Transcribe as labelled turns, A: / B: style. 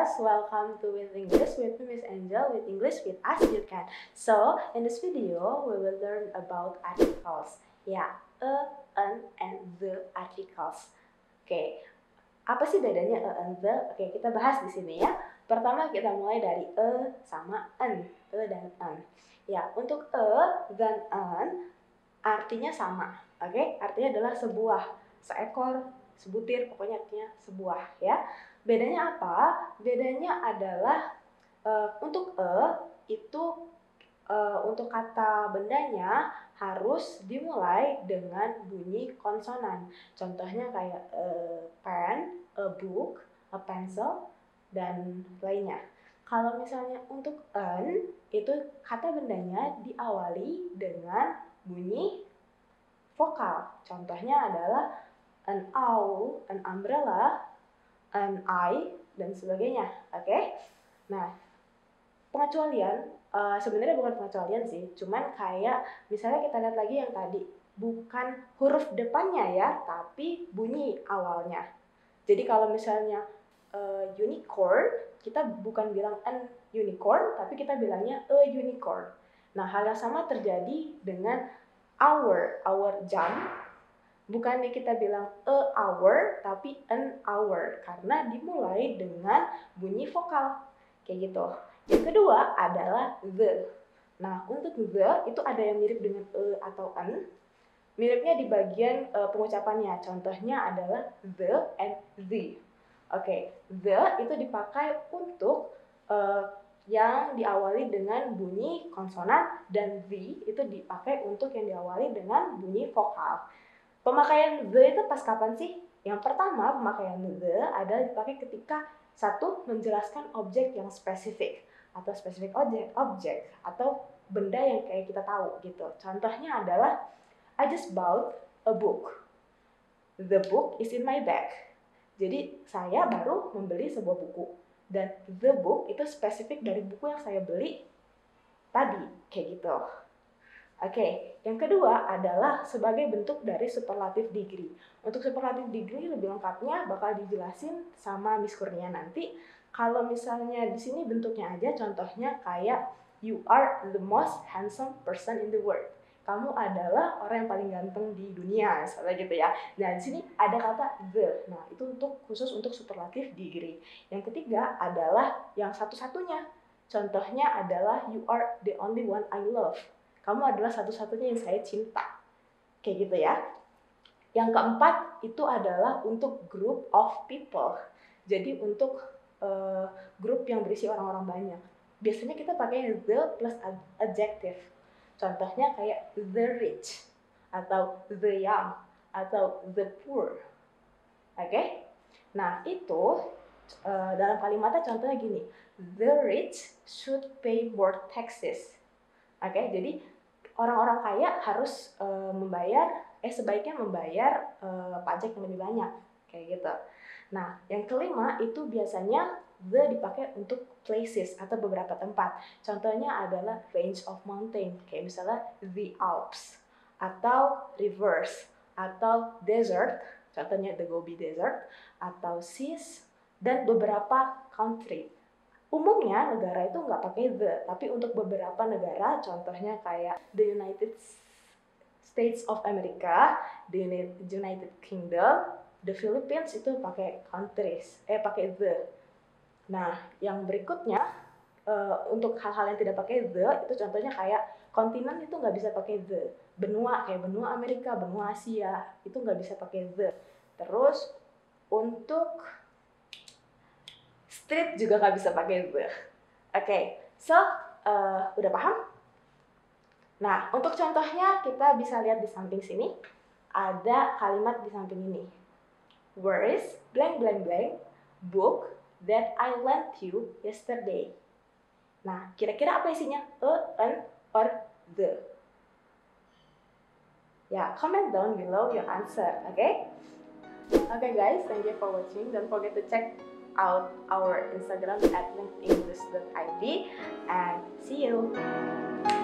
A: guys, welcome to With English with Miss Angel with English with us you can. So, in this video we will learn about articles. Ya, a, an, and the articles. Oke, apa sih bedanya a and the? Oke, kita bahas di sini ya. Pertama kita mulai dari a sama an, a dan an. Ya, untuk a dan an artinya sama. Oke, artinya adalah sebuah, seekor, sebutir, pokoknya artinya sebuah ya. Bedanya apa? Bedanya adalah uh, untuk e itu uh, untuk kata bendanya harus dimulai dengan bunyi konsonan. Contohnya kayak a pen, a book, a pencil, dan lainnya. Kalau misalnya untuk an itu kata bendanya diawali dengan bunyi vokal. Contohnya adalah an owl, an umbrella, an eye, dan sebagainya. Oke? Okay? Nah, pengecualian uh, sebenarnya bukan pengecualian sih, cuman kayak misalnya kita lihat lagi yang tadi bukan huruf depannya ya, tapi bunyi awalnya. Jadi kalau misalnya uh, unicorn, kita bukan bilang an unicorn, tapi kita bilangnya a unicorn. Nah, hal yang sama terjadi dengan our, our jam bukannya kita bilang a hour tapi an hour karena dimulai dengan bunyi vokal kayak gitu. Yang kedua adalah the. Nah, untuk the itu ada yang mirip dengan e atau an. Miripnya di bagian uh, pengucapannya. Contohnya adalah the and the. Oke, okay. the itu dipakai untuk uh, yang diawali dengan bunyi konsonan dan the itu dipakai untuk yang diawali dengan bunyi vokal. Pemakaian the itu pas kapan sih? Yang pertama, pemakaian the adalah dipakai ketika satu menjelaskan objek yang spesifik atau spesifik objek, objek atau benda yang kayak kita tahu gitu. Contohnya adalah I just bought a book. The book is in my bag. Jadi saya baru membeli sebuah buku dan the book itu spesifik dari buku yang saya beli tadi kayak gitu. Oke, yang kedua adalah sebagai bentuk dari superlatif degree. Untuk superlatif degree lebih lengkapnya bakal dijelasin sama Miss Kurnia nanti. Kalau misalnya di sini bentuknya aja, contohnya kayak you are the most handsome person in the world. Kamu adalah orang yang paling ganteng di dunia, misalnya gitu ya. Nah, di sini ada kata the. Nah, itu untuk khusus untuk superlatif degree. Yang ketiga adalah yang satu-satunya. Contohnya adalah you are the only one I love kamu adalah satu-satunya yang saya cinta. Kayak gitu ya. Yang keempat itu adalah untuk group of people. Jadi untuk uh, grup yang berisi orang-orang banyak. Biasanya kita pakai the plus adjective. Contohnya kayak the rich atau the young atau the poor. Oke? Okay? Nah, itu uh, dalam kalimatnya contohnya gini. The rich should pay more taxes. Oke, okay? jadi orang-orang kaya harus uh, membayar eh sebaiknya membayar uh, pajak yang lebih banyak kayak gitu. Nah, yang kelima itu biasanya the dipakai untuk places atau beberapa tempat. Contohnya adalah range of mountain, kayak misalnya the Alps atau rivers atau desert, contohnya the Gobi Desert atau seas dan beberapa country umumnya negara itu nggak pakai the, tapi untuk beberapa negara, contohnya kayak the United States of America, the United Kingdom, the Philippines itu pakai countries, eh pakai the. Nah, yang berikutnya uh, untuk hal-hal yang tidak pakai the itu contohnya kayak kontinen itu nggak bisa pakai the. Benua kayak benua Amerika, benua Asia itu nggak bisa pakai the. Terus untuk street juga nggak bisa pakai the. Oke, okay, so uh, udah paham? Nah, untuk contohnya kita bisa lihat di samping sini ada kalimat di samping ini. Where is blank blank blank book that I lent you yesterday? Nah, kira-kira apa isinya? A, an, or the? Ya, comment down below your answer, oke? Okay? Oke okay guys, thank you for watching. Don't forget to check out our Instagram at linkenglish.id and see you.